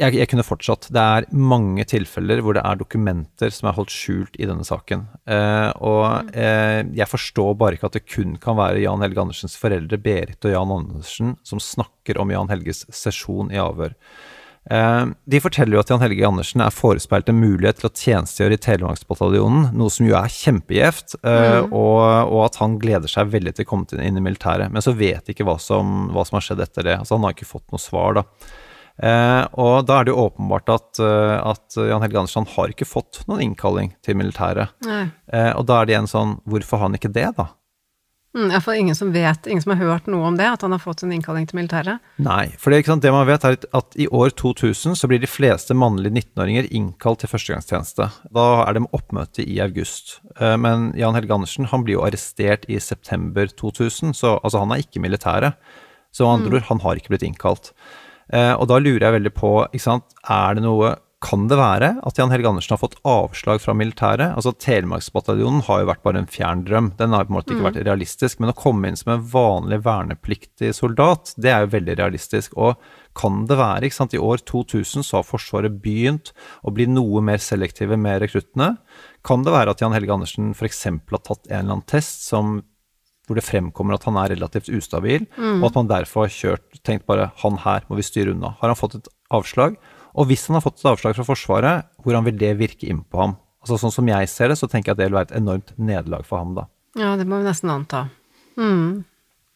F: jeg, jeg, kunne fortsatt. Det er mange tilfeller hvor det er dokumenter som er holdt skjult i denne saken. Eh, og eh, jeg forstår bare ikke at det kun kan være Jan Helge Andersens foreldre Berit og Jan Andersen som snakker om Jan Helges sesjon i avhør. Eh, de forteller jo at Jan Helge Andersen er forespeilt en mulighet til å tjenestegjøre i Telemarksbataljonen, noe som jo er kjempegjevt, eh, mm. og, og, at han gleder seg veldig til å komme inn i militæret. Men så vet de ikke hva som, hva som har skjedd etter det. Altså Han har ikke fått noe svar, da. Eh, og da er det jo åpenbart at, uh, at Jan Helge Andersen har ikke fått noen innkalling til militæret. Eh, og da er det igjen sånn, hvorfor har han ikke det, da?
E: Mm, Iallfall ingen som vet, ingen som har hørt noe om det, at han har fått en innkalling til militæret.
F: Nei, for det, det man vet er at i år 2000 så blir de fleste mannlige 19-åringer innkalt til førstegangstjeneste. Da er det oppmøte i august. Eh, men Jan Helge Andersen han blir jo arrestert i september 2000, så altså, han er ikke militæret. Så andre mm. ord, han har ikke blitt innkalt. Eh, og da lurer jeg veldig på, ikke sant, er det noe kan det være at Jan Helge Andersen har fått avslag fra militæret? Altså Telemarksbataljonen har jo vært bare en fjern drøm. Den har på en måte ikke mm. vært realistisk. Men å komme inn som en vanlig vernepliktig soldat, det er jo veldig realistisk. Og kan det være, ikke sant, i år 2000 så har Forsvaret begynt å bli noe mer selektive med rekruttene. Kan det være at Jan Helge Andersen f.eks. har tatt en eller annen test som hvor det fremkommer at han er relativt ustabil, mm. og at man derfor har kjørt, tenkt bare han her må vi styre unna. Har han fått et avslag? Og hvis han har fått et avslag fra Forsvaret, hvordan vil det virke inn på ham? Altså Sånn som jeg ser det, så tenker jeg at det vil være et enormt nederlag for ham da.
E: Ja, det må vi nesten anta. Mm.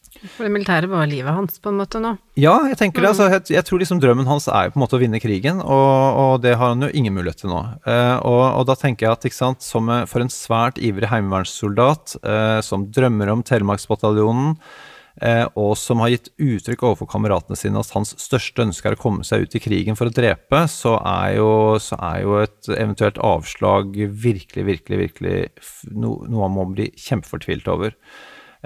E: For det militære var livet hans, på en måte, nå?
F: Ja, jeg tenker det. Altså, jeg, jeg, tror liksom drømmen hans er jo på en måte å vinne krigen, og, og det har han jo ingen mulighet til nå. Eh, og, og, da tenker jeg at ikke sant, som for en svært ivrig heimevernssoldat eh, som drømmer om Telemarksbataljonen, eh, og som har gitt uttrykk overfor kameratene sine at hans største ønske er å komme seg ut i krigen for å drepe, så er jo, så er jo et eventuelt avslag virkelig, virkelig, virkelig no, noe han må bli kjempefortvilt over.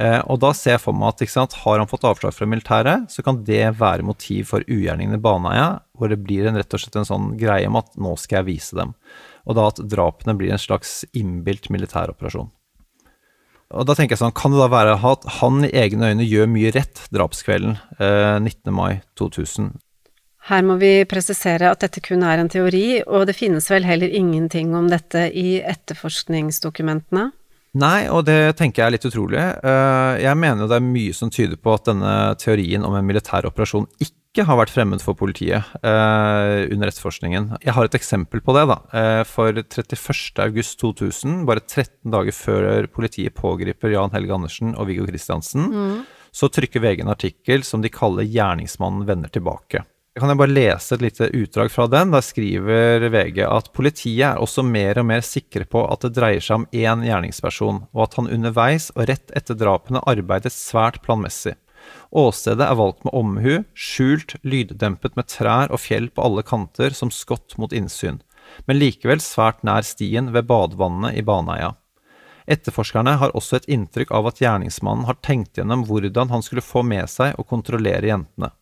F: Eh, og da ser jeg for meg at sant, har han fått avslag fra militæret, så kan det være motiv for ugjerningen i Baneheia, hvor det blir en, rett og slett en sånn greie om at nå skal jeg vise dem. Og da at drapene blir en slags innbilt militæroperasjon. Og da tenker jeg sånn, Kan det da være at han i egne øyne gjør mye rett drapskvelden eh, 19. mai 2000?
E: Her må vi presisere at dette kun er en teori, og det finnes vel heller ingenting om dette i etterforskningsdokumentene?
F: Nei, og det tenker jeg er litt utrolig. Eh, jeg mener jo det er mye som tyder på at denne teorien om en militær operasjon ikke har vært fremmed for politiet uh, under etterforskningen. Jeg har et eksempel på det. da. Uh, for 31.8.2000, bare 13 dager før politiet pågriper Jan Helge Andersen og Viggo Kristiansen, mm. så trykker VG en artikkel som de kaller 'Gjerningsmannen vender tilbake'. Kan jeg bare lese et lite utdrag fra den? Der skriver VG at politiet er også mer og mer sikre på at det dreier seg om én gjerningsperson, og at han underveis og rett etter drapene arbeidet svært planmessig. Åstedet er valgt med omhu, skjult, lyddempet med trær og fjell på alle kanter som skott mot innsyn, men likevel svært nær stien ved badevannene i Baneheia. Etterforskerne har også et inntrykk av at gjerningsmannen har tenkt gjennom hvordan han skulle få med seg og kontrollere jentene.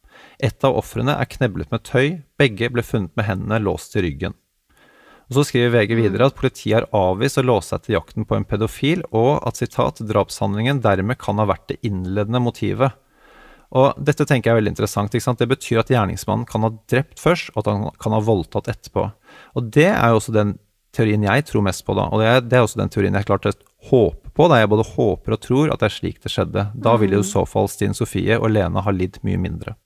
F: Et av ofrene er kneblet med tøy, begge ble funnet med hendene låst til ryggen. Og Så skriver VG videre at politiet har avvist å låse seg til jakten på en pedofil, og at sitat, drapshandlingen dermed kan ha vært det innledende motivet. Og Dette tenker jeg er veldig interessant. ikke sant? Det betyr at gjerningsmannen kan ha drept først, og at han kan ha voldtatt etterpå. Og Det er jo også den teorien jeg tror mest på, da. Og det er, det er også den teorien jeg klarte å håpe på, da jeg både håper og tror at det er slik det skjedde. Da vil jo i så fall Stine Sofie og Lena ha lidd mye mindre.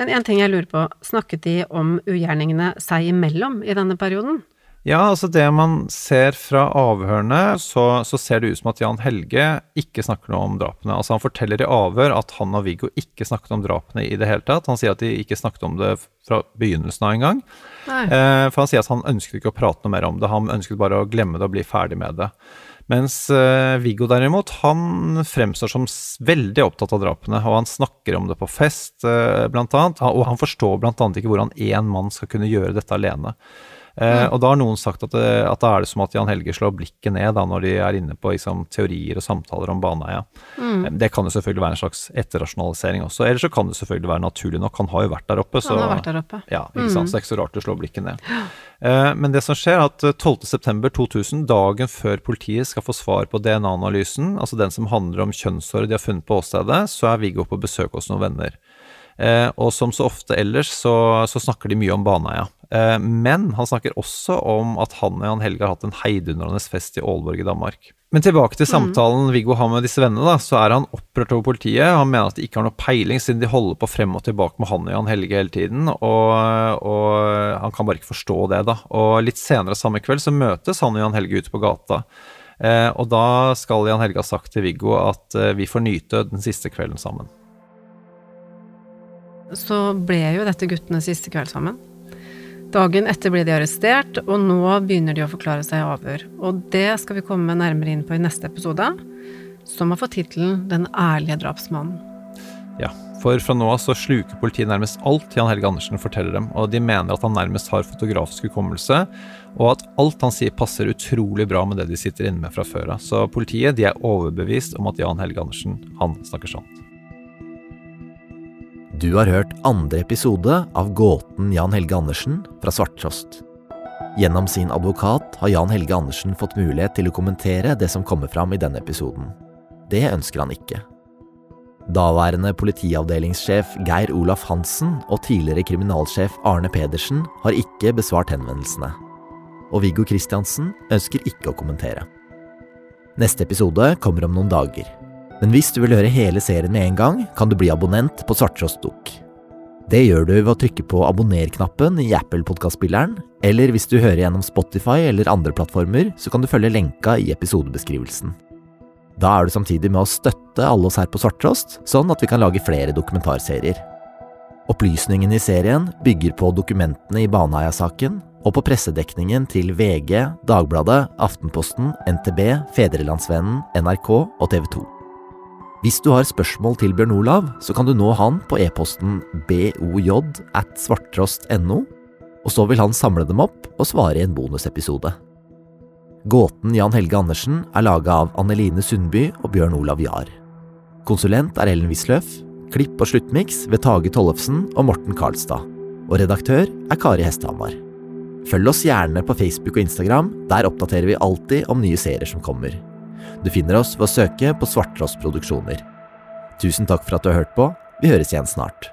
E: Men en ting jeg lurer på, snakket de om ugjerningene seg imellom i denne perioden?
F: Ja, altså det man ser fra avhørene, så, så, ser det ut som at Jan Helge ikke snakker noe om drapene. Altså Han forteller i avhør at han og Viggo ikke snakket om drapene i det hele tatt. Han sier at de ikke snakket om det fra begynnelsen av engang. Eh, for han sier at han ønsket ikke å prate noe mer om det. Han ønsket bare å glemme det og bli ferdig med det. Mens uh, Viggo derimot, han fremstår som veldig opptatt av drapene, og han snakker om det på fest, uh, blant annet, og han forstår blant annet ikke hvordan én mann skal kunne gjøre dette alene. Eh, og da har noen sagt at, det, at da er det som at Jan Helge slår blikket ned da, når de er inne på liksom, teorier og samtaler om Baneheia. Mm. Eh, det kan jo selvfølgelig være en slags etterrasjonalisering også. Eller så kan det selvfølgelig være naturlig nok. Han har jo vært der oppe. Så,
E: han har vært der oppe.
F: Ja, ikke sant? Mm. så det er ikke så rart å slå blikket ned. Eh, men det som skjer, er at 12.9.2000, dagen før politiet skal få svar på DNA-analysen, altså den som handler om kjønnshåret de har funnet på åstedet, så er Viggo på besøk hos noen venner. Eh, og som så ofte ellers, så, så snakker de mye om Baneheia. Eh, men han snakker også om at han og Jan Helge har hatt en heidundrende fest i Aalborg i Danmark. Men tilbake til mm. samtalen mm. Viggo har med disse vennene, da, så er han opprørt over politiet. Han mener at de ikke har noe peiling, siden de holder på frem og tilbake med han og Jan Helge hele tiden. Og, og han kan bare ikke forstå det, da. Og litt senere samme kveld så møtes han og Jan Helge ute på gata. Eh, og da skal Jan Helge ha sagt til Viggo at eh, vi får nyte den siste kvelden sammen.
E: Så ble jo dette guttenes siste kveld sammen. Dagen etter ble de arrestert, og nå begynner de å forklare seg i avhør. Og det skal vi komme nærmere inn på i neste episode, som har fått tittelen Den ærlige drapsmannen.
F: Ja, for fra nå av så sluker politiet nærmest alt Jan Helge Andersen forteller dem, og de mener at han nærmest har fotografisk hukommelse, og at alt han sier passer utrolig bra med det de sitter inne med fra før av. Så politiet de er overbevist om at Jan Helge Andersen, han snakker sant.
A: Du har hørt andre episode av Gåten Jan Helge Andersen fra Svarttrost. Gjennom sin advokat har Jan Helge Andersen fått mulighet til å kommentere det som kommer fram i denne episoden. Det ønsker han ikke. Daværende politiavdelingssjef Geir Olaf Hansen og tidligere kriminalsjef Arne Pedersen har ikke besvart henvendelsene. Og Viggo Kristiansen ønsker ikke å kommentere. Neste episode kommer om noen dager. Men hvis du vil høre hele serien med en gang, kan du bli abonnent på Svarttrost Dukk. Det gjør du ved å trykke på abonner-knappen i Apple-podkastspilleren, eller hvis du hører gjennom Spotify eller andre plattformer, så kan du følge lenka i episodebeskrivelsen. Da er du samtidig med å støtte alle oss her på Svarttrost, sånn at vi kan lage flere dokumentarserier. Opplysningene i serien bygger på dokumentene i Baneheia-saken og på pressedekningen til VG, Dagbladet, Aftenposten, NTB, Fedrelandsvennen, NRK og TV 2. Hvis du har spørsmål til Bjørn Olav, så kan du nå han på e-posten boj at svarttrost.no, og så vil han samle dem opp og svare i en bonusepisode. Gåten Jan Helge Andersen er laga av Anneline Sundby og Bjørn Olav Jahr. Konsulent er Ellen Wisløff, klipp og sluttmiks ved Tage Tollefsen og Morten Karlstad. Og redaktør er Kari Hestehamar. Følg oss gjerne på Facebook og Instagram, der oppdaterer vi alltid om nye serier som kommer. Du finner oss ved å søke på Svarttrost Produksjoner. Tusen takk for at du har hørt på. Vi høres igjen snart.